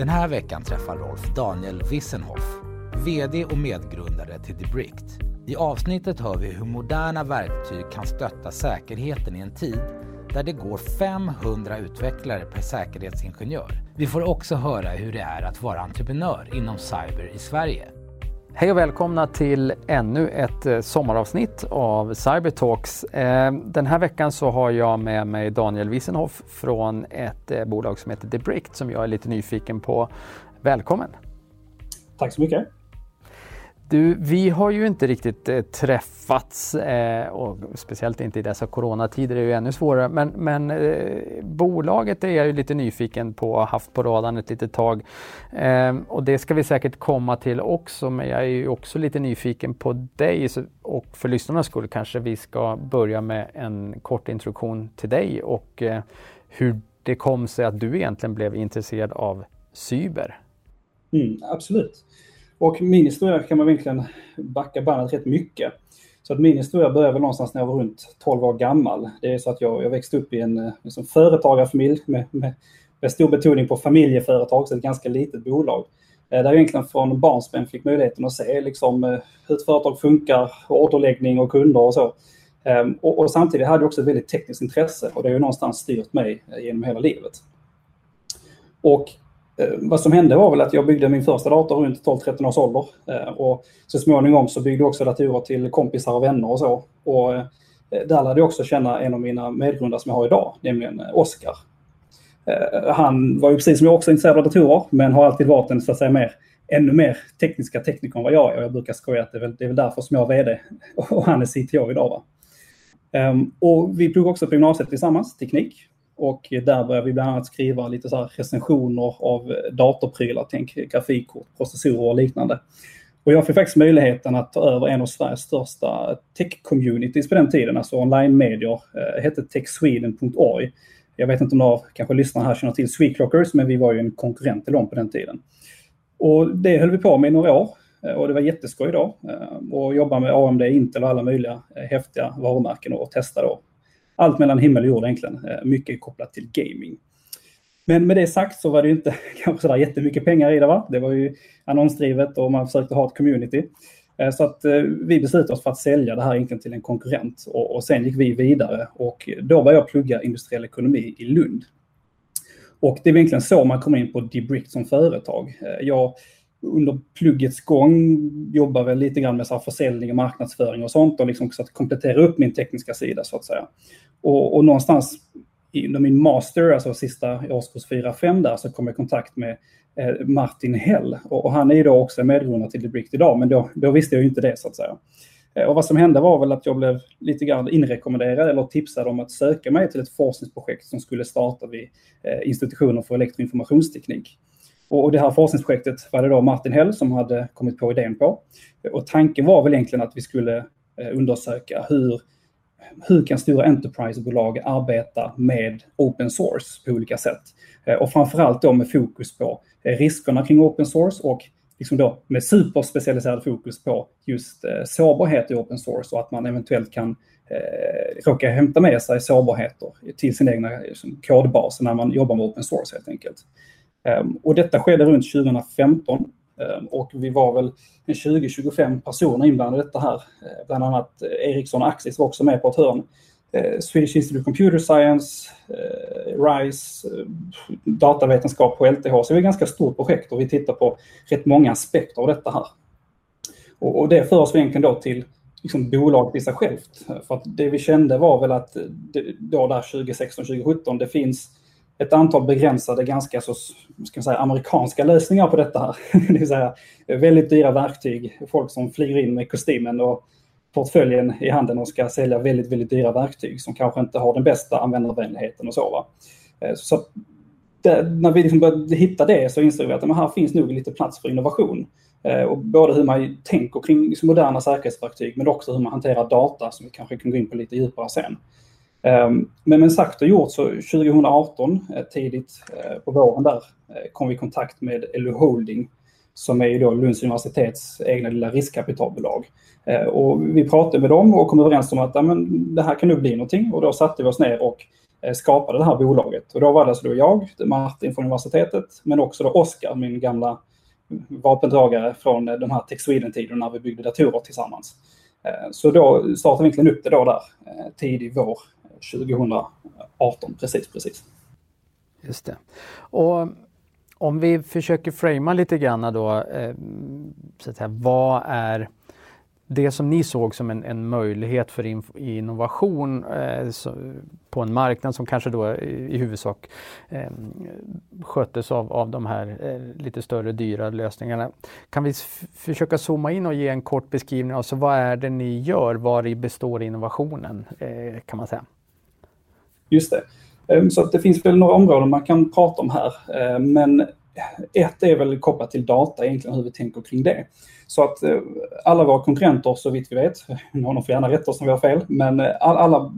Den här veckan träffar Rolf Daniel Wissenhoff, VD och medgrundare till Debrict. I avsnittet hör vi hur moderna verktyg kan stötta säkerheten i en tid där det går 500 utvecklare per säkerhetsingenjör. Vi får också höra hur det är att vara entreprenör inom cyber i Sverige. Hej och välkomna till ännu ett eh, sommaravsnitt av Cybertalks. Eh, den här veckan så har jag med mig Daniel Wiesenhoff från ett eh, bolag som heter Debrict som jag är lite nyfiken på. Välkommen! Tack så mycket! Du, vi har ju inte riktigt eh, träffats eh, och speciellt inte i dessa coronatider är det ju ännu svårare. Men, men eh, bolaget är jag ju lite nyfiken på och haft på radarn ett litet tag. Eh, och det ska vi säkert komma till också. Men jag är ju också lite nyfiken på dig så, och för lyssnarnas skull kanske vi ska börja med en kort introduktion till dig och eh, hur det kom sig att du egentligen blev intresserad av cyber. Mm, absolut. Och min historia kan man verkligen backa bandet rätt mycket. Så att min historia började väl någonstans när jag var runt 12 år gammal. Det är så att jag, jag växte upp i en liksom, företagarfamilj med, med, med stor betoning på familjeföretag, så ett ganska litet bolag. Eh, där jag egentligen från barnsben fick möjligheten att se liksom, eh, hur ett företag funkar, orderläggning och kunder och så. Ehm, och, och samtidigt hade jag också ett väldigt tekniskt intresse och det har ju någonstans styrt mig eh, genom hela livet. Och Eh, vad som hände var väl att jag byggde min första dator runt 12-13 års ålder. Eh, och så småningom så byggde jag också datorer till kompisar och vänner och så. Och eh, där lärde jag också känna en av mina medgrundare som jag har idag, nämligen Oskar. Han var ju precis som jag också intresserad av datorer, men har alltid varit en så att säga mer, ännu mer tekniska tekniker än vad jag är. Och jag brukar skoja att det är väl, det är väl därför som jag är VD och han är CTO idag. Va? Ehm, och vi pluggade också på gymnasiet tillsammans, teknik. Och där började vi bland annat skriva lite så recensioner av datorprylar, tänk grafikkort, processorer och liknande. Och jag fick faktiskt möjligheten att ta över en av Sveriges största tech-communities på den tiden, alltså online-medier, eh, hette techsweden.org. Jag vet inte om några kanske lyssnar här känner till Sweclockers, men vi var ju en konkurrent till dem på den tiden. Och det höll vi på med i några år eh, och det var jätteskoj då. Eh, och jobba med AMD, Intel och alla möjliga häftiga varumärken och testa då allt mellan himmel och jord egentligen. Eh, mycket kopplat till gaming. Men med det sagt så var det ju inte kanske sådär jättemycket pengar i det. Va? Det var ju annonsdrivet och man försökte ha ett community. Eh, så att eh, vi beslutade oss för att sälja det här egentligen till en konkurrent och, och sen gick vi vidare och då började jag plugga industriell ekonomi i Lund. Och det är egentligen så man kommer in på Debrick som företag. Jag under pluggets gång jobbar väl lite grann med så försäljning och marknadsföring och sånt och liksom så att komplettera upp min tekniska sida så att säga. Och, och någonstans under min master, alltså sista årskurs 4-5 där, så kom jag i kontakt med eh, Martin Hell. Och, och, han är ju då också medgrundare till Debricked idag, men då, då, visste jag ju inte det så att säga. Eh, och vad som hände var väl att jag blev lite grann inrekommenderad eller tipsad om att söka mig till ett forskningsprojekt som skulle starta vid eh, institutionen för elektroinformationsteknik. Och det här forskningsprojektet var det då Martin Hell som hade kommit på idén på. Och tanken var väl egentligen att vi skulle eh, undersöka hur, hur kan stora enterprisebolag arbeta med open source på olika sätt. Eh, och framförallt då med fokus på eh, riskerna kring open source och liksom då med superspecialiserad fokus på just sårbarhet i open source och att man eventuellt kan eh, råka hämta med sig sårbarheter till sin egna liksom, kodbas när man jobbar med open source helt enkelt. Ehm, och detta skedde runt 2015 ehm, och vi var väl 20-25 personer inblandade i detta här. Ehm, bland annat eh, Ericsson och Axis var också med på ett hörn. Swedish Institute of Computer Science, eh, RISE, eh, datavetenskap på LTH. Så det är ett ganska stort projekt och vi tittar på rätt många aspekter av detta här. Och, det för oss egentligen då till liksom bolaget i sig självt. För att det vi kände var väl att då där 2016-2017, det finns ett antal begränsade, ganska så, ska man säga, amerikanska lösningar på detta här. det vill säga väldigt dyra verktyg, folk som flyger in med kostymen och portföljen i handen och ska sälja väldigt, väldigt dyra verktyg som kanske inte har den bästa användarvänligheten och så. Va? Eh, så det, när vi liksom började hitta det så insåg vi att här finns nog lite plats för innovation. Eh, och både hur man tänker kring liksom moderna säkerhetsverktyg men också hur man hanterar data som vi kanske kan gå in på lite djupare sen. Ehm, men med sagt och gjort så 2018, eh, tidigt eh, på våren där, eh, kom vi i kontakt med LU Holding som är ju då Lunds universitets egna lilla riskkapitalbolag. Och vi pratade med dem och kom överens om att ja, men det här kan nog bli någonting och då satte vi oss ner och skapade det här bolaget. Och då var det alltså då jag, Martin från universitetet, men också då Oskar, min gamla vapendragare från de här Tech Sweden-tiderna när vi byggde datorer tillsammans. Eh, så då startade vi egentligen upp det då där, eh, tidig vår 2018, precis, precis. Just det. Och om vi försöker framea lite grann då, eh, så att säga, vad är det som ni såg som en, en möjlighet för in, innovation eh, så, på en marknad som kanske då i, i huvudsak eh, sköttes av, av de här eh, lite större dyra lösningarna. Kan vi försöka zooma in och ge en kort beskrivning av så vad är det ni gör? Var i består innovationen eh, kan man säga? Just det. Ehm, så att det finns väl några områden man kan prata om här. Ehm, men ett är väl kopplat till data egentligen, hur vi tänker kring det. Så att eh, alla våra konkurrenter, så vitt vi vet, någon får gärna rätta oss om vi har fel, men eh, alla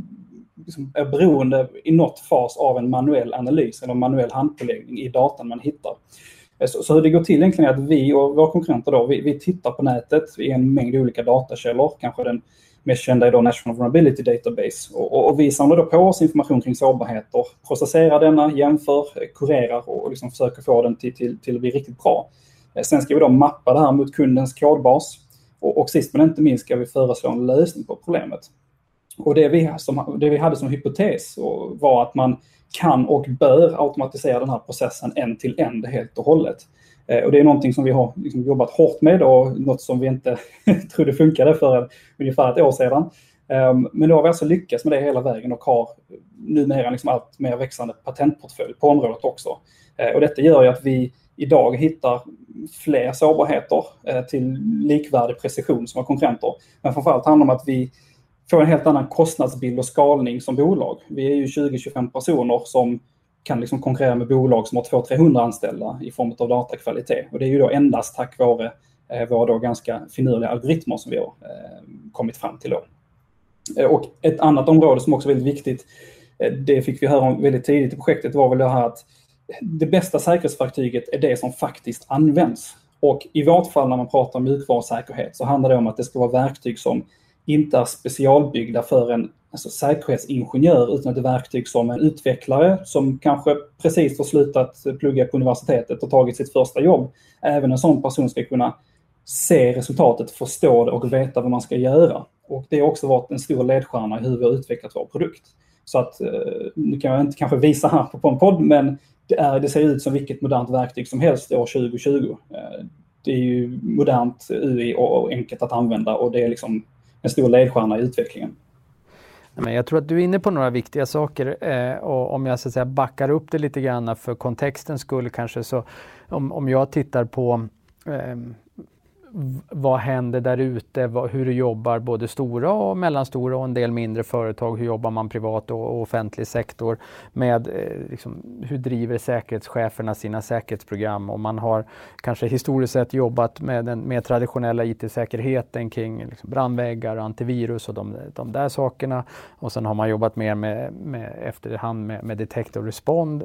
liksom är beroende i något fas av en manuell analys eller manuell handpåläggning i datan man hittar. Eh, så, så hur det går till egentligen är att vi och våra konkurrenter då, vi, vi tittar på nätet i en mängd olika datakällor, kanske den mest kända är då National Vulnerability Database. Och, och, vi samlar då på oss information kring sårbarheter, processerar denna, jämför, eh, kurerar och liksom försöker få den till, till, till att bli riktigt bra. Eh, sen ska vi då mappa det här mot kundens kodbas och, och sist men inte minst ska vi föreslå en lösning på problemet. Och det vi, som, det vi hade som hypotes var att man kan och bör automatisera den här processen en till en helt och hållet. Eh, och det är någonting som vi har liksom jobbat hårt med och något som vi inte trodde funkade för ungefär ett år sedan. Ehm, men då har vi alltså lyckats med det hela vägen och har numera liksom allt mer växande patentportfölj på området också. Eh, och detta gör ju att vi idag hittar fler sårbarheter eh, till likvärdig precision som våra konkurrenter. Men framförallt handlar det om att vi får en helt annan kostnadsbild och skalning som bolag. Vi är ju 20-25 personer som kan liksom konkurrera med bolag som har 200-300 anställda i form av datakvalitet. Och det är ju då endast tack vare eh, våra då ganska finurliga algoritmer som vi har eh, kommit fram till. Då. Eh, och ett annat område som också är väldigt viktigt, eh, det fick vi höra om väldigt tidigt i projektet, var väl det här att eh, det bästa säkerhetsverktyget är det som faktiskt används. Och i vårt fall när man pratar om mjukvarusäkerhet så handlar det om att det ska vara verktyg som inte är specialbyggda för en alltså säkerhetsingenjör utan ett verktyg som en utvecklare som kanske precis har slutat plugga på universitetet och tagit sitt första jobb. Även en sån person ska kunna se resultatet, förstå det och veta vad man ska göra. Och det har också varit en stor ledstjärna i hur vi har utvecklat vår produkt. Så att, eh, nu kan jag inte kanske visa här på en podd, men det, är, det ser ut som vilket modernt verktyg som helst år 2020. Eh, det är ju modernt UI och enkelt att använda och det är liksom en stor ledstjärna i utvecklingen. Men jag tror att du är inne på några viktiga saker eh, och om jag så att säga backar upp det lite grann för kontextens skull kanske så om, om jag tittar på eh, vad händer där ute? Hur jobbar både stora och mellanstora och en del mindre företag? Hur jobbar man privat och offentlig sektor med eh, liksom, hur driver säkerhetscheferna sina säkerhetsprogram? Och man har kanske historiskt sett jobbat med den mer traditionella IT-säkerheten kring liksom, brandväggar, antivirus och de, de där sakerna. Och sen har man jobbat mer med, med efterhand med, med detect och respond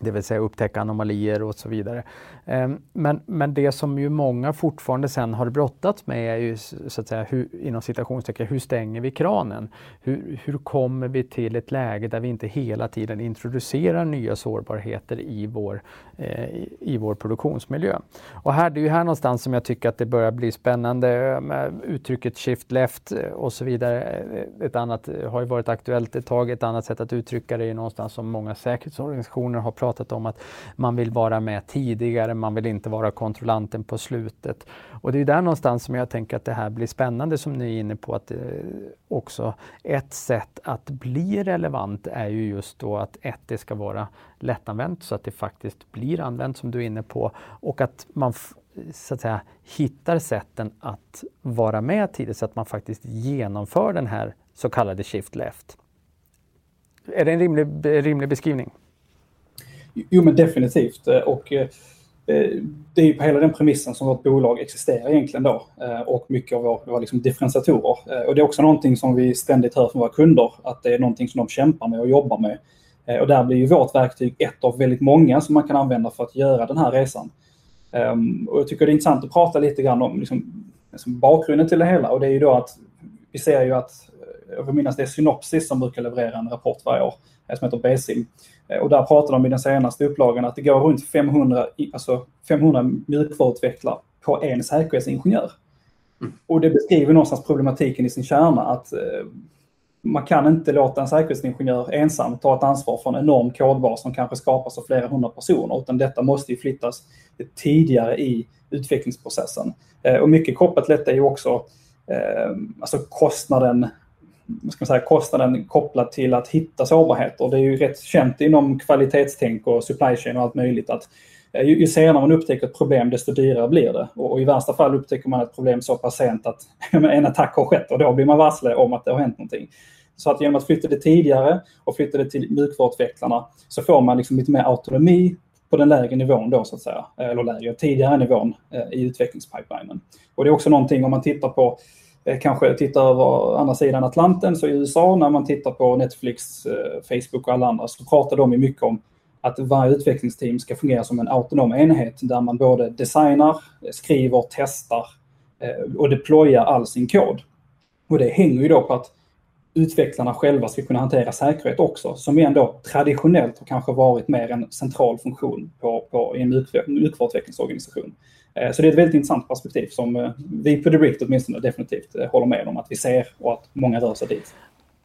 det vill säga upptäcka anomalier och så vidare. Ehm, men, men det som ju många fortfarande sen har brottats med är ju så att säga hur, inom citationstecken, hur stänger vi kranen? Hur, hur kommer vi till ett läge där vi inte hela tiden introducerar nya sårbarheter i vår, Eh, i vår produktionsmiljö? Och här, det är ju här någonstans som jag tycker att det börjar bli spännande eh, med uttrycket shift left eh, och så vidare. Ett annat har ju varit aktuellt ett tag, ett annat sätt att uttrycka det är någonstans som många säkerhetsorganisationer har pratat om att man vill vara med tidigare, man vill inte vara kontrollanten på slutet. Och det är där någonstans som jag tänker att det här blir spännande som ni är inne på att också ett sätt att bli relevant är ju just då att ett, det ska vara lättanvänt så att det faktiskt blir använt som du är inne på och att man så att säga hittar sätten att vara med tidigt så att man faktiskt genomför den här så kallade shift left. Är det en rimlig, eh, rimlig beskrivning? Jo, men definitivt. Eh, och eh, det är ju på hela den premissen som vårt bolag existerar egentligen då. Och mycket av våra liksom differentiatorer. Och det är också någonting som vi ständigt hör från våra kunder, att det är någonting som de kämpar med och jobbar med. Och där blir ju vårt verktyg ett av väldigt många som man kan använda för att göra den här resan. Ehm, och jag tycker det är intressant att prata lite grann om liksom, liksom bakgrunden till det hela. Och det är ju då att vi ser ju att, jag vill minnas det är Synopsis som brukar leverera en rapport varje år som heter BSIM. Och där pratar de i den senaste upplagan att det går runt 500, alltså 500 mjukvaruutvecklare på en säkerhetsingenjör. Mm. Och det beskriver någonstans problematiken i sin kärna att man kan inte låta en säkerhetsingenjör ensam ta ett ansvar för en enorm kodbas som kanske skapas av flera hundra personer, utan detta måste ju flyttas tidigare i utvecklingsprocessen. Eh, och mycket kopplat till detta är ju också eh, alltså kostnaden, ska man säga, kostnaden kopplad till att hitta sårbarheter. Det är ju rätt känt inom kvalitetstänk och supply chain och allt möjligt att Eh, ju, ju senare man upptäcker ett problem desto dyrare blir det. Och, och, i värsta fall upptäcker man ett problem så pass sent att en attack har skett och då blir man varsle om att det har hänt någonting. Så att genom att flytta det tidigare och flytta det till mjukvaruutvecklarna så får man liksom lite mer autonomi på den lägre nivån då så att säga, eh, eller lägre, tidigare nivån eh, i utvecklingspipelinen. Och det är också någonting om man tittar på, eh, kanske tittar över andra sidan Atlanten, så i USA när man tittar på Netflix, eh, Facebook och alla andra så pratar de ju mycket om att varje utvecklingsteam ska fungera som en autonom enhet där man både designar, skriver, testar eh, och deployar all sin kod. Och det hänger ju då på att utvecklarna själva ska kunna hantera säkerhet också, som ändå traditionellt har kanske varit mer en central funktion på, på, i en mjukvaruutvecklingsorganisation. Eh, så det är ett väldigt intressant perspektiv som eh, vi på Debrict åtminstone definitivt håller med om att vi ser och att många rör sig dit.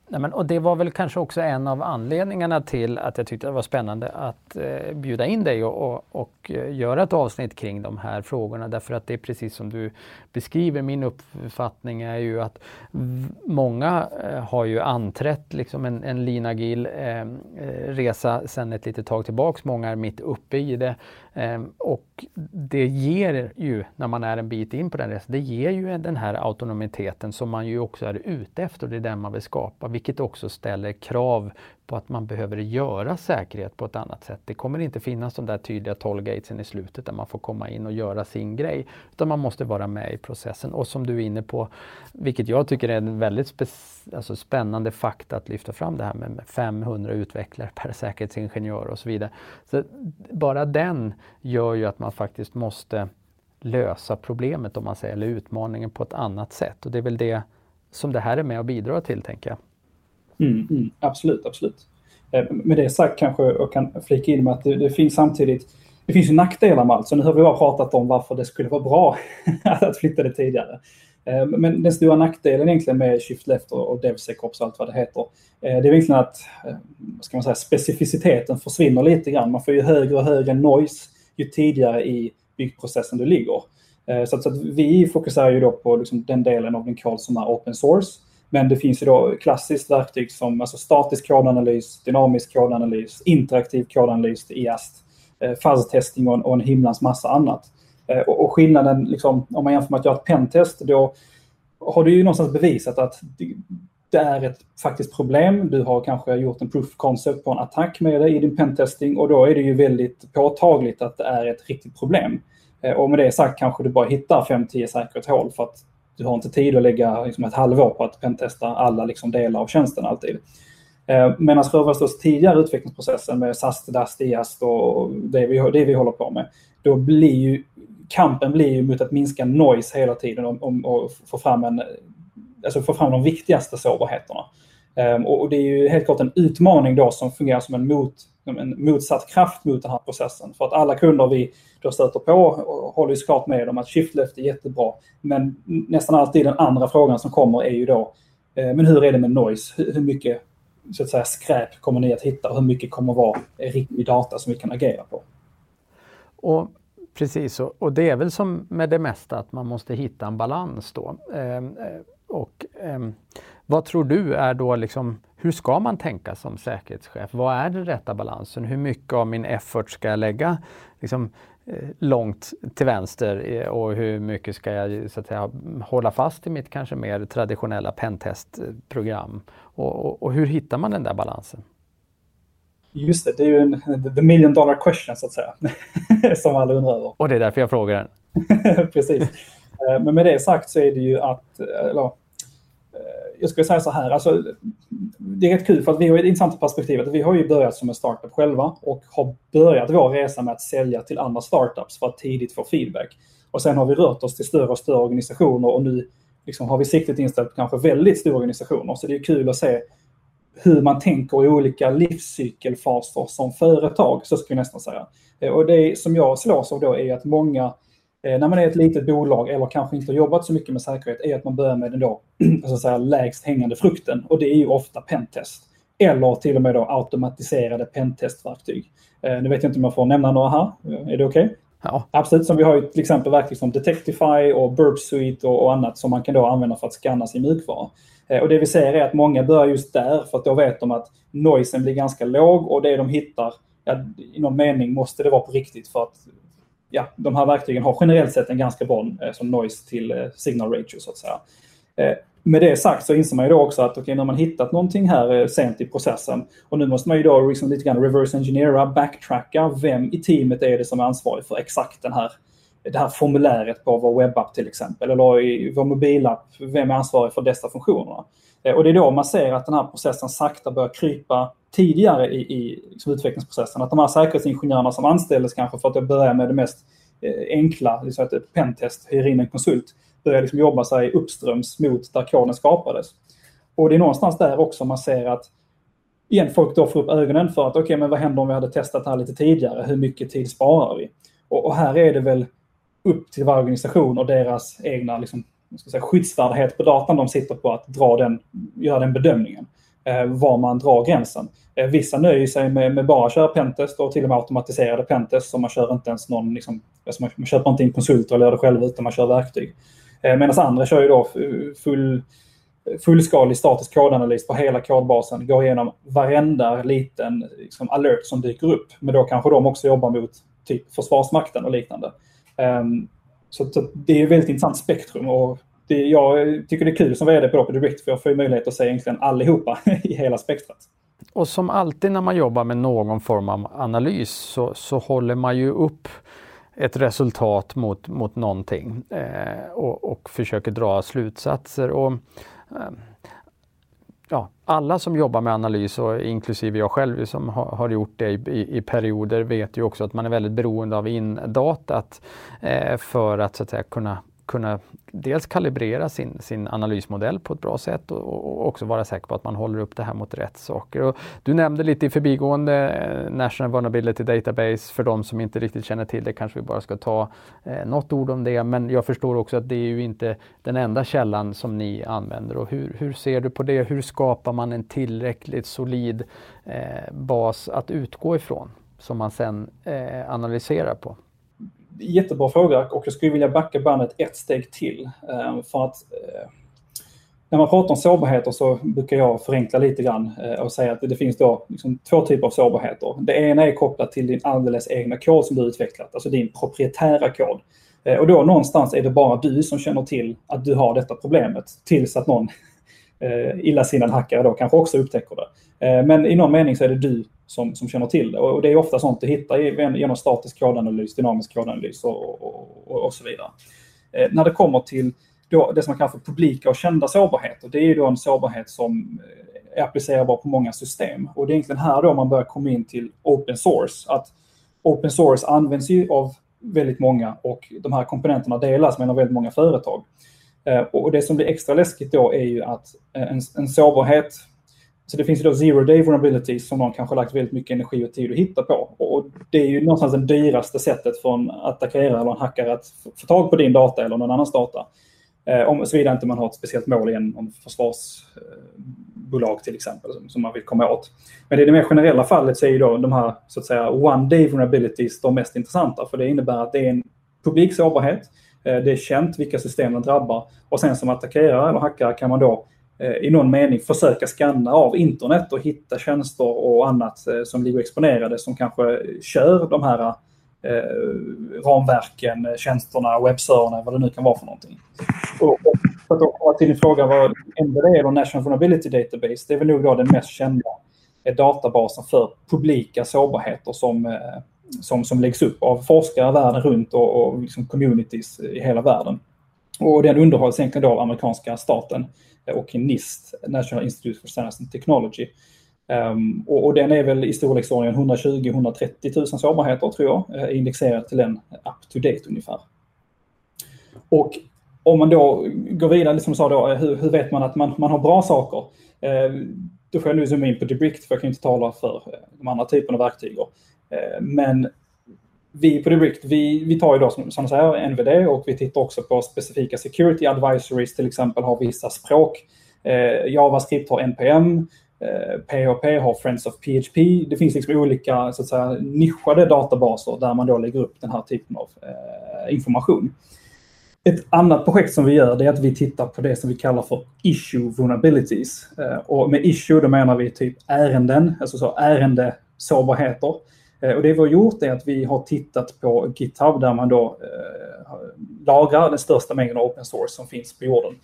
Nej, men, och det var väl kanske också en av anledningarna till att jag tyckte det var spännande att eh, bjuda in dig och, och, och, eh, göra ett avsnitt kring de här frågorna. Därför att det är precis som du beskriver. Min uppfattning är ju att många eh, har ju anträtt liksom en, en linagil ehm, eh, resa sedan ett litet tag tillbaks. Många är mitt uppe i det. Ehm, och det ger ju, när man är en bit in på den resan, det ger ju den här autonomiteten som man ju också är ute efter. Det är den man vill skapa, vilket också ställer krav på att man behöver göra säkerhet på ett annat sätt. Det kommer inte finnas de där tydliga tollgatesen i slutet där man får komma in och göra sin grej. Utan man måste vara med i processen. Och som du är inne på, vilket jag tycker är en väldigt alltså spännande fakta att lyfta fram det här med 500 utvecklare per säkerhetsingenjör och så vidare. Så bara den gör ju att man faktiskt måste lösa problemet om man säger, eller utmaningen på ett annat sätt. Och det är väl det som det här är med och bidrar till, tänker jag. Mm, mm, absolut, absolut. Eh, med det sagt kanske jag kan flika in med att det, det finns samtidigt det finns ju nackdelar med allt, så nu har vi bara pratat om varför det skulle vara bra att flytta det tidigare. Eh, men den stora nackdelen egentligen med Shift Left och DevSecOps och allt vad det heter, eh, det är egentligen att ska man säga, specificiteten försvinner lite grann. Man får ju högre och högre noise ju tidigare i byggprocessen du ligger. Så att, så att vi fokuserar ju då på liksom den delen av din kod som är open source. Men det finns ju då klassiskt verktyg som alltså statisk kodanalys, dynamisk kodanalys, interaktiv kodanalys i eh, fuzz-testing och, och en himlans massa annat. Eh, och, och, skillnaden, liksom, om man jämför med att göra ett pentest, då har du ju någonstans bevisat att det, det är ett faktiskt problem. Du har kanske gjort en proof concept på en attack med det i din pentesting och då är det ju väldigt påtagligt att det är ett riktigt problem. Eh, och med det sagt kanske du bara hittar 5-10 säkerhetshål för att du har inte tid att lägga liksom, ett halvår på att pentesta alla liksom, delar av tjänsten alltid. Eh, Medan för tidigare utvecklingsprocessen med SAST, DAST, IAST och det vi, det vi håller på med, då blir ju kampen blir ju mot att minska noise hela tiden och, och, och få, fram en, alltså få fram de viktigaste sårbarheterna. Um, och det är ju helt klart en utmaning då som fungerar som en, mot, Liksom en motsatt kraft mot den här processen. För att alla kunder vi då stöter på och håller ju såklart med om att shiftlift är jättebra. Men nästan alltid den andra frågan som kommer är ju då, eh, men hur är det med noise? Hur, mycket så att säga, skräp kommer ni att hitta hur mycket kommer att vara riktig data som vi kan agera på? Och Precis, och det är väl som med det mesta att man måste hitta en balans då. Ehm, eh, och, eh, vad tror du är då liksom, hur ska man tänka som säkerhetschef? Vad är den rätta balansen? Hur mycket av min effort ska jag lägga liksom, eh, långt till vänster eh, och hur mycket ska jag så att säga, hålla fast i mitt kanske mer traditionella pentestprogram? Och, och, och hur hittar man den där balansen? Just det, det är ju en the million dollar question så att säga. som alla undrar över. Och det är därför jag frågar den. Precis. Eh, men med det sagt så är det ju att, eller, jag skulle säga så här, alltså, det är rätt kul för att vi har ett intressant perspektiv. Att vi har ju börjat som en startup själva och har börjat vår resa med att sälja till andra startups för att tidigt få feedback. Och sen har vi rört oss till större och större organisationer och nu liksom har vi siktet inställt på kanske väldigt stora organisationer. Så det är kul att se hur man tänker i olika livscykelfaser som företag, så skulle jag nästan säga. Eh, och det som jag slås av då är att många när man är ett litet bolag eller kanske inte har jobbat så mycket med säkerhet är att man börjar med den då, så att säga, lägst hängande frukten och det är ju ofta pentest. Eller till och med då automatiserade pentestverktyg. Eh, nu vet jag inte om jag får nämna några här. Eh, är det okej? Okay? Ja. Absolut, som vi har ju till exempel verktyg som Detectify och Burp Suite och, och, annat som man kan då använda för att scanna sin mjukvara. Eh, och det vi ser är att många börjar just där för att då vet de att noisen blir ganska låg och det de hittar, ja, i någon mening måste det vara på riktigt för att ja, de här verktygen har generellt sett en ganska bra eh, som noise till eh, signal ratio så att säga. Eh, med det sagt så inser man ju då också att okay, när man hittat någonting här eh, sent i processen och nu måste man ju då liksom lite grann reverse engineera, backtracka, vem i teamet är det som är ansvarig för exakt den här, det här formuläret på vår webbapp till exempel, eller i vår mobilapp, vem är ansvarig för dessa funktionerna? Eh, och det är då man ser att den här processen sakta börjar krypa tidigare i, i liksom utvecklingsprocessen. Att de här säkerhetsingenjörerna som anställdes kanske för att börja med det mest eh, enkla, liksom att ett pentest, hyr in en konsult, börjar liksom jobba sig uppströms mot där koden skapades. Och det är någonstans där också man ser att igen, folk då får upp ögonen för att okej, okay, men vad händer om vi hade testat det här lite tidigare? Hur mycket tid sparar vi? Och, och här är det väl upp till varje organisation och deras egna liksom, ska säga, skyddsvärdighet på datan de sitter på att dra den, göra den bedömningen. Eh, var man drar gränsen. Eh, vissa nöjer sig med, med bara köra pentest och till och med automatiserade pentest så man kör inte ens någon, liksom, alltså man, man köper inte in konsulter eller gör det själv utan man kör verktyg. Eh, Medan andra kör ju då full, fullskalig statisk kodanalys på hela kodbasen, går igenom varenda liten liksom, alert som dyker upp. Men då kanske de också jobbar mot typ Försvarsmakten och liknande. Ehm, så, så, det är ett väldigt intressant spektrum och det, jag tycker det är kul som vd på Rocket Direct för jag får möjlighet att se egentligen allihopa i hela spektrat. Och som alltid när man jobbar med någon form av analys så, så håller man ju upp ett resultat mot, mot någonting eh, och, och försöker dra slutsatser. Och, eh, ja, alla som jobbar med analys, och inklusive jag själv som har, har gjort det i, i, i, perioder, vet ju också att man är väldigt beroende av indatat eh, för att, så att säga, kunna kunna dels kalibrera sin, sin analysmodell på ett bra sätt och, och, också vara säker på att man håller upp det här mot rätt saker. Och du nämnde lite i förbigående eh, National Vulnerability Database. För de som inte riktigt känner till det kanske vi bara ska ta eh, något ord om det. Men jag förstår också att det är ju inte den enda källan som ni använder. Och hur, hur ser du på det? Hur skapar man en tillräckligt solid eh, bas att utgå ifrån som man sen eh, analyserar på? Jättebra fråga och jag skulle vilja backa bandet ett steg till. Eh, för att eh, när man pratar om sårbarheter så brukar jag förenkla lite grann eh, och säga att det finns då liksom två typer av sårbarheter. Det ena är kopplat till din alldeles egna kod som du utvecklat, alltså din proprietära kod. Och då någonstans är det bara du som känner till att du har detta problemet tills att någon Eh, illasinnad hackare då kanske också upptäcker det. Eh, men i någon mening så är det du som, som känner till det. Och det är ofta sånt du hittar genom statisk kodanalys, dynamisk kodanalys och, och, och så vidare. Eh, när det kommer till då, det som man kallar för publika och kända sårbarheter, det är ju då en sårbarhet som eh, är applicerbar på många system. Och det är egentligen här då man börjar komma in till open source. Att open source används ju av väldigt många och de här komponenterna delas mellan väldigt många företag. Eh, och det som blir extra läskigt då är ju att eh, en, en sårbarhet så det finns ju då zero day vulnerabilities som någon kanske lagt väldigt mycket energi och tid att hitta på. Och det är ju någonstans det dyraste sättet för en attackerare eller en hackare att få tag på din data eller någon annans data. Eh, om såvida inte man har ett speciellt mål i en försvarsbolag till exempel som, som man vill komma åt. Men i det mer generella fallet så är ju då de här så att säga one day vulnerabilities de mest intressanta för det innebär att det är en publik sårbarhet. Eh, det är känt vilka system den drabbar och sen som attackerare eller hackare kan man då eh, i någon mening försöka skanna av internet och hitta tjänster och annat eh, som ligger exponerade som kanske kör de här eh, ramverken, tjänsterna, webbserverna, vad det nu kan vara för någonting. Och, för att komma till din fråga vad NVD är, National Vulnerability Database, det är väl nog då den mest kända databasen för publika sårbarheter som, som, som läggs upp av forskare världen runt och, och liksom communities i hela världen. Och den underhålls egentligen då av amerikanska staten och NIST, National Institute for Science and Technology. Um, och, och, den är väl i storleksordningen 120-130 000 sårbarheter tror jag, indexerat indexerad till en up to date ungefär. Och om man då går vidare, liksom sa då, hur, hur vet man att man, man har bra saker? Ehm, då får jag nu zooma in på Debrict för jag kan inte tala för eh, de andra typerna av verktyg. Eh, men vi på Debrict, vi, vi tar ju då som, som säger NVD och vi tittar också på specifika security advisories, till exempel har vissa språk. Eh, JavaScript har NPM, PHP eh, har Friends of PHP. Det finns liksom olika så att säga, nischade databaser där man då lägger upp den här typen av eh, information. Ett annat projekt som vi gör är att vi tittar på det som vi kallar för issue vulnerabilities. Eh, och med issue då menar vi typ ärenden, alltså så ärendesårbarheter. Eh, och det vi har gjort är att vi har tittat på GitHub där man då eh, lagrar den största mängden open source som finns på jorden.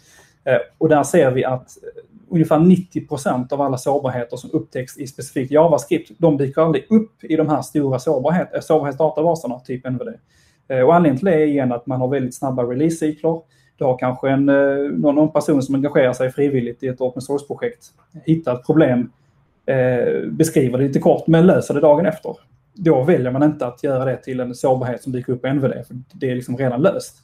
Eh, och där ser vi att eh, ungefär 90 procent av alla sårbarheter som upptäcks i specifikt JavaScript, de dyker aldrig upp i de här stora sårbarhet, eh, sårbarhetsdatabaserna, typ NVD. Eh, och anledningen till det är igen att man har väldigt snabba release-cykler. Du har kanske en, eh, någon person som engagerar sig frivilligt i ett open source-projekt, hittar ett problem, beskriver det lite kort, men löser det dagen efter. Då väljer man inte att göra det till en sårbarhet som dyker upp på NVD, för det är liksom redan löst.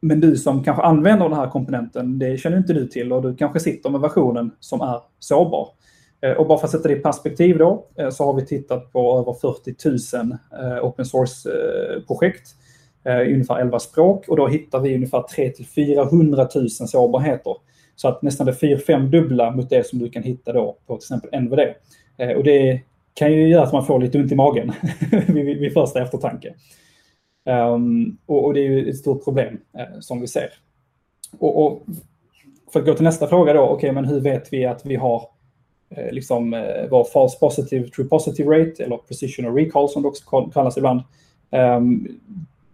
Men du som kanske använder den här komponenten, det känner inte du till och du kanske sitter med versionen som är sårbar. Eh, och bara för att sätta det i perspektiv då, eh, så har vi tittat på över 40 000 eh, open source-projekt i ungefär 11 språk och då hittar vi ungefär 300 400 000 sårbarheter. Så att nästan det 4-5 dubbla mot det som du kan hitta då på till exempel NVD. Och det kan ju göra att man får lite ont i magen vid första eftertanke. Um, och, och, det är ju ett stort problem uh, som vi ser. Och, och, för att gå till nästa fråga då, okej okay, men hur vet vi att vi har uh, liksom uh, vår false positive, true positive rate eller precision och recall som det också kallas ibland. Um,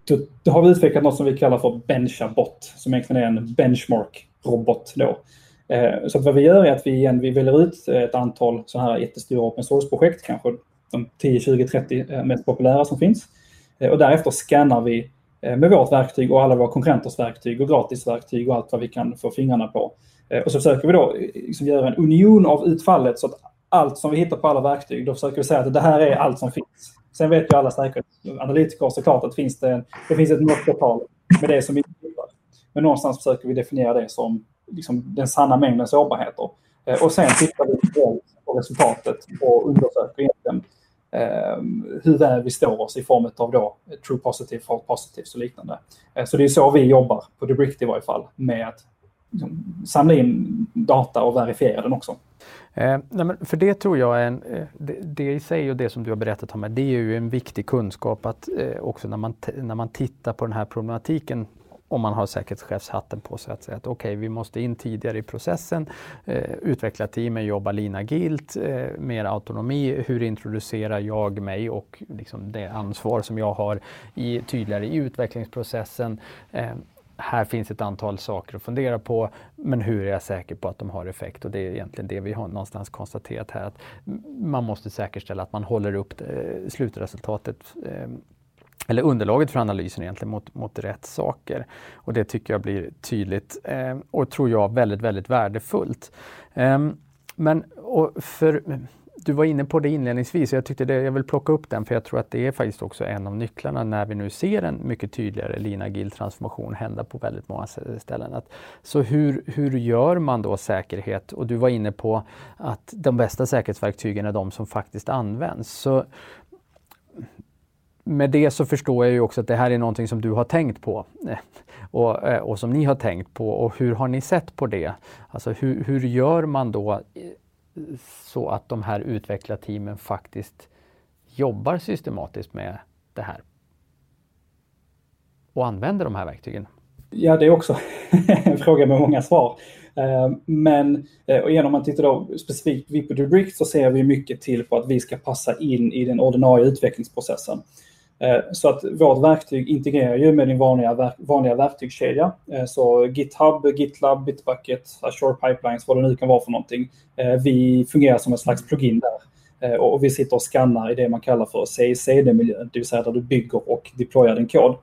då, då, har vi utvecklat något som vi kallar för Benchabot som egentligen är en benchmark-robot då. Eh, så vad vi gör är att vi, igen, vi väljer ut eh, ett antal sådana här jättestora open source-projekt, kanske de 10, 20, 30 mest populära som finns. Eh, och därefter scannar vi med vårt verktyg och alla våra konkurrenters verktyg och gratisverktyg och allt vad vi kan få fingrarna på. Och så försöker vi då liksom göra en union av utfallet så att allt som vi hittar på alla verktyg, då försöker vi säga att det här är allt som finns. Sen vet ju alla säkerhetsanalytiker såklart att finns det, det finns ett mörkertal med det som vi hittar. Men någonstans försöker vi definiera det som liksom den sanna mängden sårbarheter. Eh, och sen tittar vi på resultatet och undersöker egentligen eh, hur väl vi står oss i form av då true positive, false positive och liknande. Eh, så det är så vi jobbar på Debrict i varje fall med att liksom, samla in data och verifiera den också. Eh, nej, för det tror jag är en, det, det, i sig och det som du har berättat om här, det är ju en viktig kunskap att eh, också när man, när man tittar på den här problematiken om man har säkerhetschefshatten på sig att säga att okej, okay, vi måste in tidigare i processen, eh, utveckla teamen, jobba linagilt, eh, mer autonomi. Hur introducerar jag mig och liksom det ansvar som jag har i, tydligare i utvecklingsprocessen. Eh, här finns ett antal saker att fundera på, men hur är jag säker på att de har effekt? Och det är egentligen det vi har någonstans konstaterat här, att man måste säkerställa att man håller upp eh, slutresultatet eh, eller underlaget för analysen egentligen mot, mot rätt saker. Och det tycker jag blir tydligt eh, och tror jag väldigt, väldigt värdefullt. Eh, men för, du var inne på det inledningsvis och jag tyckte det, jag vill plocka upp den för jag tror att det är faktiskt också en av nycklarna när vi nu ser en mycket tydligare linagil transformation hända på väldigt många ställen. Att, så hur, hur gör man då säkerhet? Och du var inne på att de bästa säkerhetsverktygen är de som faktiskt används. Så med det så förstår jag ju också att det här är någonting som du har tänkt på och, eh, och som ni har tänkt på. Och hur har ni sett på det? Alltså hur, hur gör man då eh, så att de här utvecklarteamen faktiskt jobbar systematiskt med det här? Och använder de här verktygen? Ja, det är också en fråga med många svar. Eh, men och igen om man tittar då specifikt på Rubric så ser vi mycket till på att vi ska passa in i den ordinarie utvecklingsprocessen. Eh, så att vårt verktyg integrerar ju med din vanliga, vanliga verktygskedja. Eh, så GitHub, GitLab, Bitbucket, Azure Pipelines, vad det nu kan vara för någonting. Eh, vi fungerar som en slags plugin där. Och vi sitter och skannar i det man kallar för CICD-miljö, det vill säga där du bygger och deployar din kod.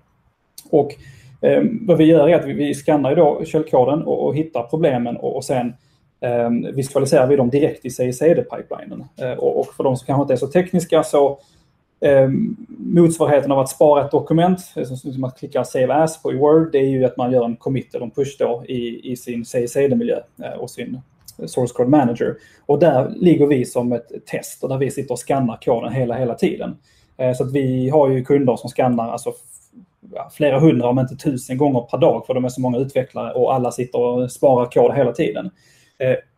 Och vad vi gör är att vi, skannar då källkoden och, hittar problemen och, sen visualiserar vi dem direkt i CICD-pipelinen. Och, för de som kanske inte är så tekniska så Eh, motsvarigheten av att spara ett dokument, eh, som att klicka Save As på i Word, det är ju att man gör en commit eller en push då i, i sin CICD-miljö eh, och sin Source Code Manager. Och där ligger vi som ett test och där vi sitter och skannar koden hela, hela tiden. Eh, så att vi har ju kunder som skannar alltså flera hundra, om inte tusen gånger per dag för de är så många utvecklare och alla sitter och sparar kod hela tiden.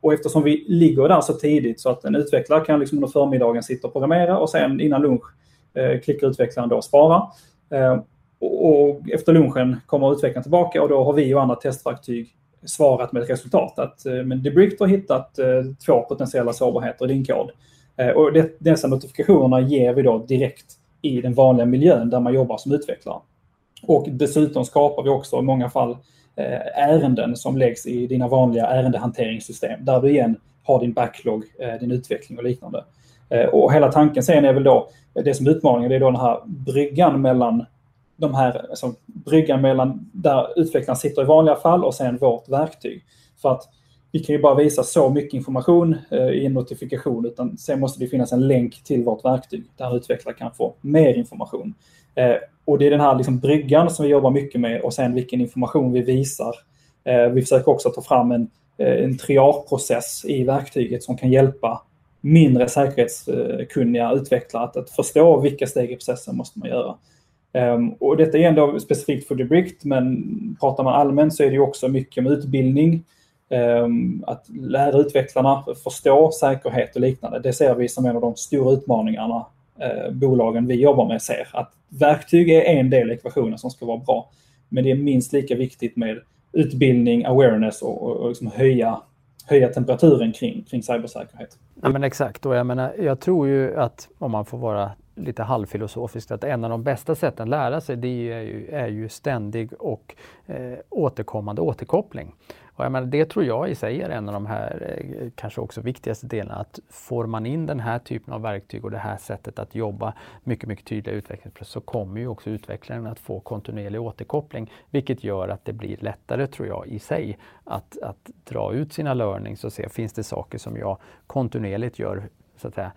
Och eftersom vi ligger där så tidigt så att en utvecklare kan liksom under förmiddagen sitta och programmera och sen innan lunch Eh, klickar utvecklaren då spara. Eh, och efter lunchen kommer utvecklaren tillbaka och då har vi och andra testverktyg svarat med ett resultat. Att eh, men Debrict har hittat två potentiella sårbarheter i din kod. Och det, dessa notifikationerna ger vi då direkt i den vanliga miljön där man jobbar som utvecklare. Och dessutom skapar vi också i många fall ärenden som läggs i dina vanliga ärendehanteringssystem där du igen har din backlog, din utveckling och liknande. Eh, och hela tanken sen är väl då, det som är utmaningen, det är då den här bryggan mellan de här, alltså bryggan mellan där utvecklaren sitter i vanliga fall och sen vårt verktyg. För att vi kan ju bara visa så mycket information eh, i en notifikation utan sen måste det finnas en länk till vårt verktyg där utvecklare kan få mer information. Eh, och det är den här liksom bryggan som vi jobbar mycket med och sen vilken information vi visar. Eh, vi försöker också ta fram en, eh, en triarprocess i verktyget som kan hjälpa mindre säkerhetskunniga utvecklare att, att förstå vilka steg i processen måste man göra. Um, och detta är ändå specifikt för Debrict, men pratar man allmänt så är det också mycket med utbildning. Um, att lära utvecklarna förstå säkerhet och liknande. Det ser vi som en av de stora utmaningarna eh, bolagen vi jobbar med ser. Att verktyg är en del i ekvationen som ska vara bra. Men det är minst lika viktigt med utbildning, awareness och, och, och liksom höja, höja temperaturen kring, kring cybersäkerhet. Ja, men exakt, och jag, menar, jag tror ju att om man får vara lite halvfilosofiskt att en av de bästa sätten att lära sig det är ju, är ju ständig och eh, återkommande återkoppling. Och jag menar, det tror jag i sig är en av de här eh, kanske också viktigaste delarna. Att får man in den här typen av verktyg och det här sättet att jobba mycket, mycket tydligare utvecklingsprocess så kommer ju också utvecklaren att få kontinuerlig återkoppling. Vilket gör att det blir lättare, tror jag, i sig att, att dra ut sina learnings och se, finns det saker som jag kontinuerligt gör så att säga,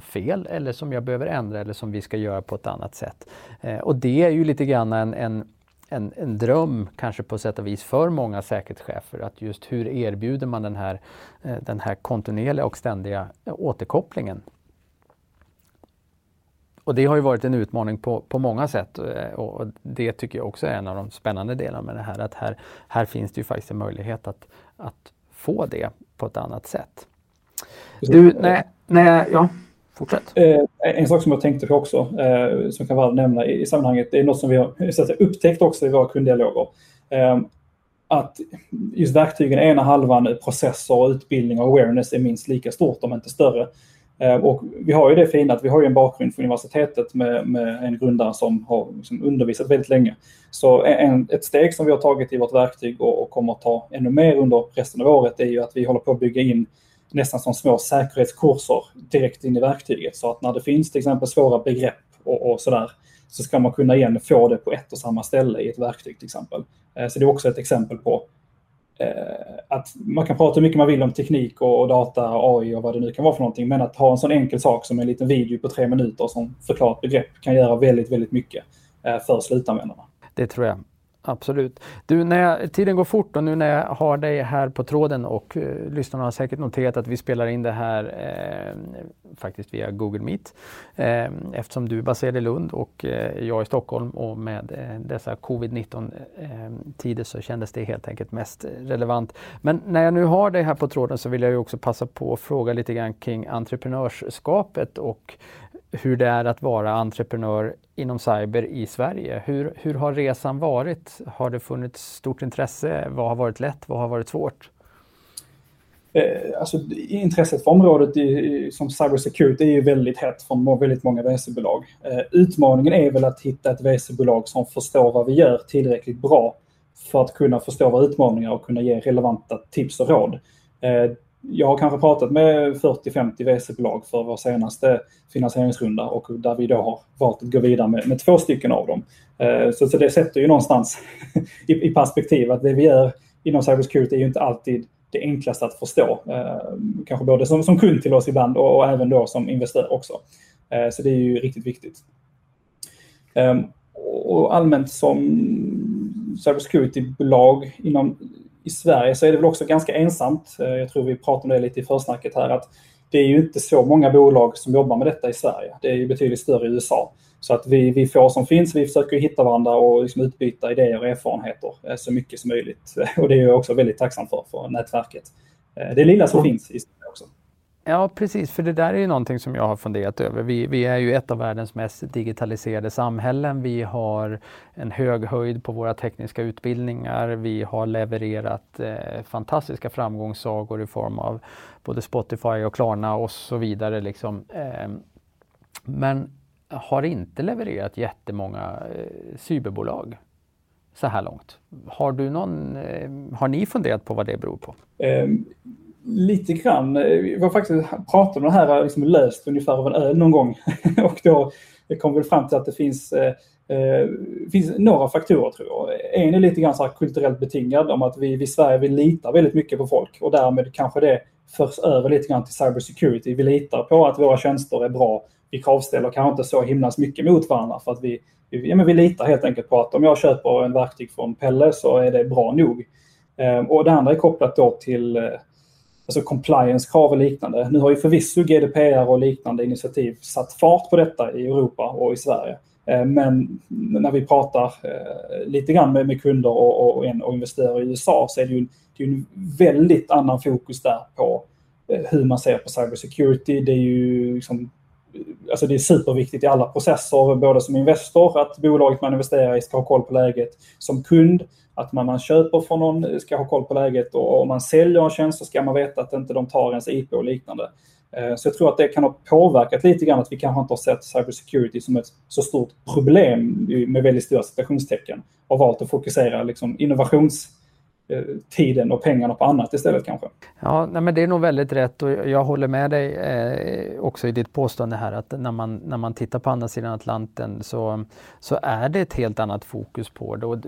fel eller som jag behöver ändra eller som vi ska göra på ett annat sätt. Eh, och det är ju lite grann en, en en, en dröm kanske på sätt och vis för många säkerhetschefer att just hur erbjuder man den här, eh, den här kontinuerliga och ständiga återkopplingen. Och det har ju varit en utmaning på, på många sätt eh, och det tycker jag också är en av de spännande delarna med det här att här, här finns det ju faktiskt en möjlighet att, att få det på ett annat sätt. Du, nej, nej, ja. Fortsätt. Eh, en sak som jag tänkte på också, eh, som kan vara att nämna i, i sammanhanget, det är något som vi har så att säga, upptäckt också i våra kunddialoger. Eh, att just verktygen, ena halvan processer, utbildning och awareness är minst lika stort, om inte större. Eh, och vi har ju det fina att vi har ju en bakgrund från universitetet med, med en grundare som har liksom undervisat väldigt länge. Så en, ett steg som vi har tagit i vårt verktyg och, och kommer att ta ännu mer under resten av året är ju att vi håller på att bygga in nästan som små säkerhetskurser direkt in i verktyget. Så att när det finns till exempel svåra begrepp och, och sådär så ska man kunna igen få det på ett och samma ställe i ett verktyg till exempel. Eh, så det är också ett exempel på eh, att man kan prata hur mycket man vill om teknik och data, AI och vad det nu kan vara för någonting, men att ha en sån enkel sak som en liten video på tre minuter som förklarar ett begrepp kan göra väldigt, väldigt mycket eh, för slutanvändarna. Det tror jag. Absolut. Du, när jag, tiden går fort och nu när jag har dig här på tråden och eh, lyssnarna har säkert noterat att vi spelar in det här eh, faktiskt via Google Meet. Eh, eftersom du är baserad i Lund och eh, jag i Stockholm och med eh, dessa covid-19 eh, tider så kändes det helt enkelt mest relevant. Men när jag nu har dig här på tråden så vill jag också passa på att fråga lite grann kring entreprenörskapet och hur det är att vara entreprenör inom cyber i Sverige. Hur, hur har resan varit? Har det funnits stort intresse? Vad har varit lätt? Vad har varit svårt? Eh, alltså, intresset för området i, som cybersecurity är ju väldigt hett från väldigt många VC-bolag. Eh, utmaningen är väl att hitta ett VC-bolag som förstår vad vi gör tillräckligt bra för att kunna förstå våra utmaningar och kunna ge relevanta tips och råd. Eh, jag har kanske pratat med 40-50 VC-bolag för vår senaste finansieringsrunda och där vi då har valt att gå vidare med, med två stycken av dem. Eh, så, så det sätter ju någonstans i, i, perspektiv att det vi gör inom cybersecurity är ju inte alltid det enklaste att förstå. Eh, kanske både som, som kund till oss ibland och, och även då som investerare också. Eh, så det är ju riktigt viktigt. Och allmänt som cybersecurity-bolag inom i Sverige så är det väl också ganska ensamt. Jag tror vi pratade om det lite i försnacket här att det är ju inte så många bolag som jobbar med detta i Sverige. Det är ju betydligt större i USA. Så att vi, vi får som finns, vi försöker hitta varandra och liksom utbyta idéer och erfarenheter så mycket som möjligt. Och det är jag också väldigt tacksam för, för nätverket. Det lilla som finns i Sverige. Ja, precis, för det där är ju någonting som jag har funderat över. Vi, vi, är ju ett av världens mest digitaliserade samhällen. Vi har en hög höjd på våra tekniska utbildningar. Vi har levererat eh, fantastiska framgångssagor i form av både Spotify och Klarna och så vidare. Liksom. Eh, men har inte levererat jättemånga eh, cyberbolag så här långt. Har, du någon, eh, har ni funderat på vad det beror på? Um lite grann. Eh, vi var faktiskt pratade om det här eh, liksom löst ungefär av en öl någon gång. och då kom vi fram till att det finns, eh, eh, finns några faktorer tror jag. En är lite grann så kulturellt betingad om att vi, i Sverige vi litar väldigt mycket på folk och därmed kanske det förs över lite grann till cybersecurity. Vi litar på att våra tjänster är bra. Vi kravställer kanske inte så himla mycket mot varandra för att vi, vi, ja, men vi litar helt enkelt på att om jag köper en verktyg från Pelle så är det bra nog. Eh, och det andra är kopplat då till eh, alltså compliance-krav och liknande. Nu har ju förvisso GDPR och liknande initiativ satt fart på detta i Europa och i Sverige. Eh, men när vi pratar eh, lite grann med, kunder och, och, och investerare i USA så är det ju, det är en väldigt annan fokus där på eh, hur man ser på cybersecurity. Det är ju liksom, alltså det är superviktigt i alla processer, både som investor, att bolaget man investerar i ska ha koll på läget, som kund, att man, man köper från någon ska ha koll på läget och om man säljer en tjänst så ska man veta att inte de tar ens IP och liknande. Eh, så jag tror att det kan ha påverkat lite grann att vi kanske inte har sett cybersecurity som ett så stort problem med väldigt stora citationstecken och valt att fokusera liksom innovations Eh, Eh, tiden och pengarna på annat istället kanske. Ja, nej, men det är nog väldigt rätt och jag håller med dig eh, också i ditt påstående här att när man, när man tittar på andra sidan Atlanten så, så är det ett helt annat fokus på det. Och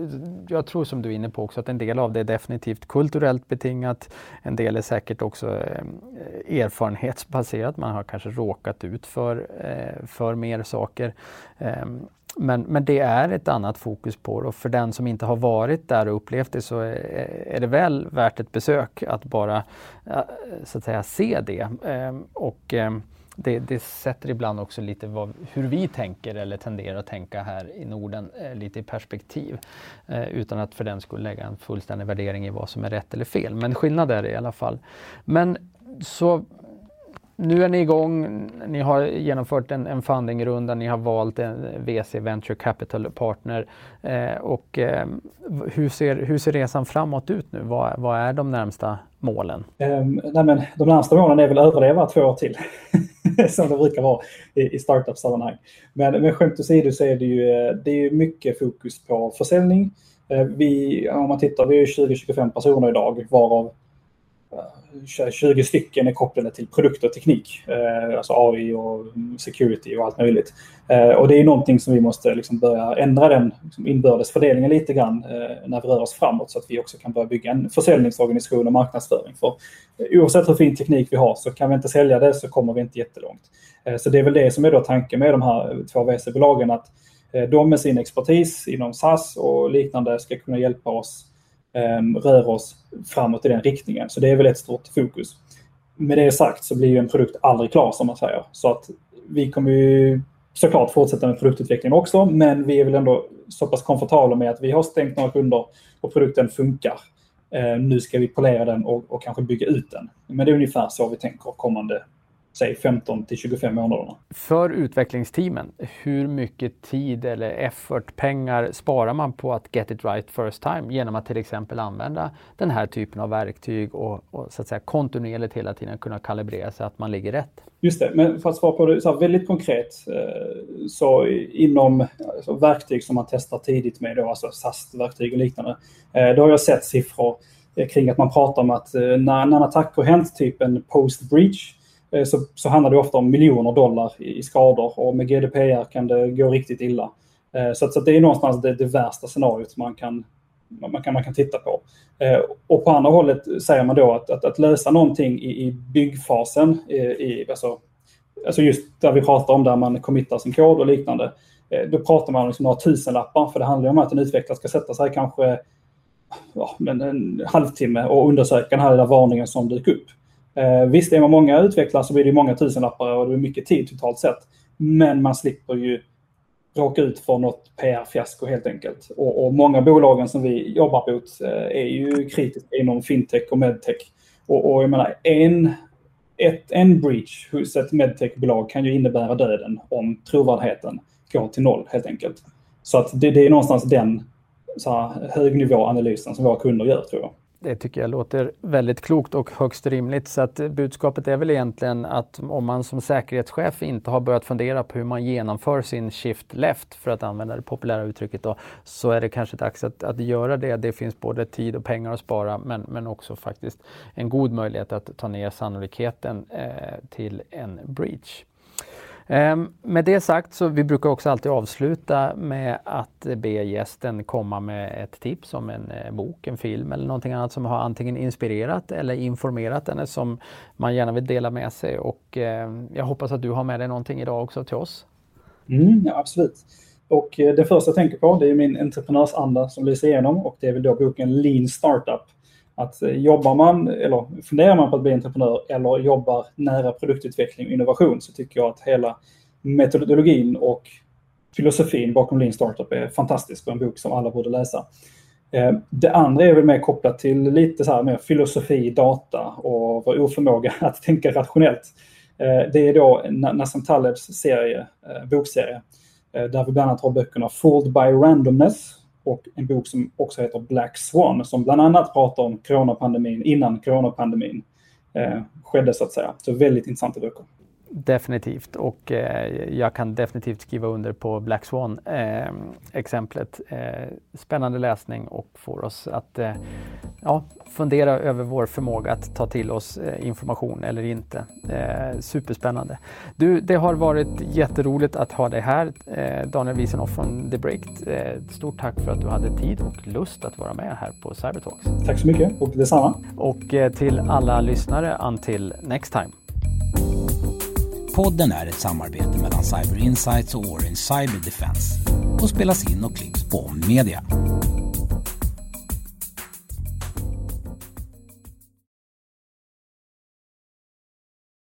jag tror som du är inne på också att en del av det är definitivt kulturellt betingat. En del är säkert också eh, erfarenhetsbaserat. Man har kanske råkat ut för, eh, för mer saker. Ehm, men, men det är ett annat fokus på det och för den som inte har varit där och upplevt det så är, är det väl värt ett besök att bara eh, så att säga se det. Ehm, och ehm, det, det, sätter ibland också lite vad, hur vi tänker eller tenderar att tänka här i Norden eh, lite i perspektiv. Eh, utan att för den skulle lägga en fullständig värdering i vad som är rätt eller fel. Men skillnad är det i alla fall. Men så nu är ni igång, ni har genomfört en, en fundingrunda, ni har valt en VC, Venture Capital Partner. Eh, och, eh, hur, ser, hur ser resan framåt ut nu? Vad, vad är de närmsta målen? Um, nej men, de närmsta målen är väl att överleva två år till. som det brukar vara i, i startup-sammanhang. Men, men skämt åsido så är det ju, det är mycket fokus på försäljning. Eh, vi, om man tittar, vi är 20-25 personer idag varav 20 stycken är kopplade till produkt och teknik. Eh, alltså AI och security och allt möjligt. Eh, och det är någonting som vi måste liksom börja ändra den liksom inbördesfördelningen lite grann eh, när vi rör oss framåt så att vi också kan börja bygga en försäljningsorganisation och marknadsföring. För oavsett hur fin teknik vi har så kan vi inte sälja det så kommer vi inte jättelångt. Så det är väl det som är då tanken med de här två VC-bolagen att de med sin expertis inom SAS och liknande ska kunna hjälpa oss Ehm, rör oss framåt i den riktningen. Så det är väl ett stort fokus. Med det sagt så blir ju en produkt aldrig klar som man säger. Så att vi kommer ju såklart fortsätta med produktutveckling också, men vi är väl ändå så pass komfortabla med att vi har stängt några kunder och produkten funkar. Ehm, nu ska vi polera den och, och kanske bygga ut den. Men det är ungefär så vi tänker kommande säg 15 till 25 månaderna. För utvecklingsteamen, hur mycket tid eller effort, pengar sparar man på att get it right first time genom att till exempel använda den här typen av verktyg och, och så att säga kontinuerligt hela tiden kunna kalibrera sig att man ligger rätt? Just det, men för att svara på det så väldigt konkret eh, så inom alltså, verktyg som man testar tidigt med då, alltså SAS-verktyg och liknande, eh, då har jag sett siffror eh, kring att man pratar om att när, när en attack har hänt, typ en post-breach, Eh, så, så handlar det ofta om miljoner dollar i, i skador och med GDPR kan det gå riktigt illa. Eh, så, så det är någonstans det, det värsta scenariot man kan, man, kan, man kan titta på. Eh, och på andra hållet säger man då att, att, att lösa någonting i, i byggfasen, eh, i, alltså, alltså just där vi pratar om där man committar sin kod och liknande, eh, då pratar man om liksom några tusenlappar för det handlar om att en utvecklare ska sätta sig kanske ja, men en halvtimme och undersöka den här lilla varningen som dök upp. Eh, visst, är man många utvecklare så blir det många tusenlappar och det är mycket tid totalt sett. Men man slipper ju råka ut för något PR-fiasko helt enkelt. Och, och, många bolagen som vi jobbar mot eh, är ju kritiska inom fintech och medtech. Och, och jag menar, en, ett, en breach hos ett medtechbolag kan ju innebära döden om trovärdigheten går till noll helt enkelt. Så att det, det är någonstans den så här, högnivåanalysen som våra kunder gör tror jag. Det tycker jag låter väldigt klokt och högst rimligt. Så att budskapet är väl egentligen att om man som säkerhetschef inte har börjat fundera på hur man genomför sin shift left, för att använda det populära uttrycket, då, så är det kanske dags att, att göra det. Det finns både tid och pengar att spara, men, men också faktiskt en god möjlighet att ta ner sannolikheten eh, till en breach. Ehm, med det sagt så vi brukar också alltid avsluta med att be gästen komma med ett tips om en eh, bok, en film eller någonting annat som har antingen inspirerat eller informerat henne som man gärna vill dela med sig. Och ehm, jag hoppas att du har med dig någonting idag också till oss. Mm, ja, absolut. Och eh, det första jag tänker på det är min entreprenörsanda som lyser igenom och det är väl då boken Lean Startup att eh, jobbar man eller funderar man på att bli entreprenör eller jobbar nära produktutveckling och innovation så tycker jag att hela metodologin och filosofin bakom Lean Startup är fantastisk och en bok som alla borde läsa. Eh, det andra är väl mer kopplat till lite så här mer filosofi, data och vår oförmåga att tänka rationellt. Eh, det är då Nassim Talebs serie, bokserie där vi bland annat har böckerna Fooled by Randomness och en bok som också heter Black Swan som bland annat pratar om coronapandemin innan coronapandemin eh, skedde så att säga. Så väldigt intressanta böcker. Definitivt och eh, jag kan definitivt skriva under på Black Swan eh. Eh, spännande läsning och får oss att eh, ja, fundera över vår förmåga att ta till oss eh, information eller inte. Eh, superspännande. Du, det har varit jätteroligt att ha dig här, Daniel Wiesenhoff från The Break. stort tack för att du hade tid och lust att vara med här på Cybertalks. Tack så mycket och detsamma. Och till alla lyssnare, until next time. Podden är ett samarbete mellan Cyber Insights och Orange Cyber Defense och spelas in och klipps på Media.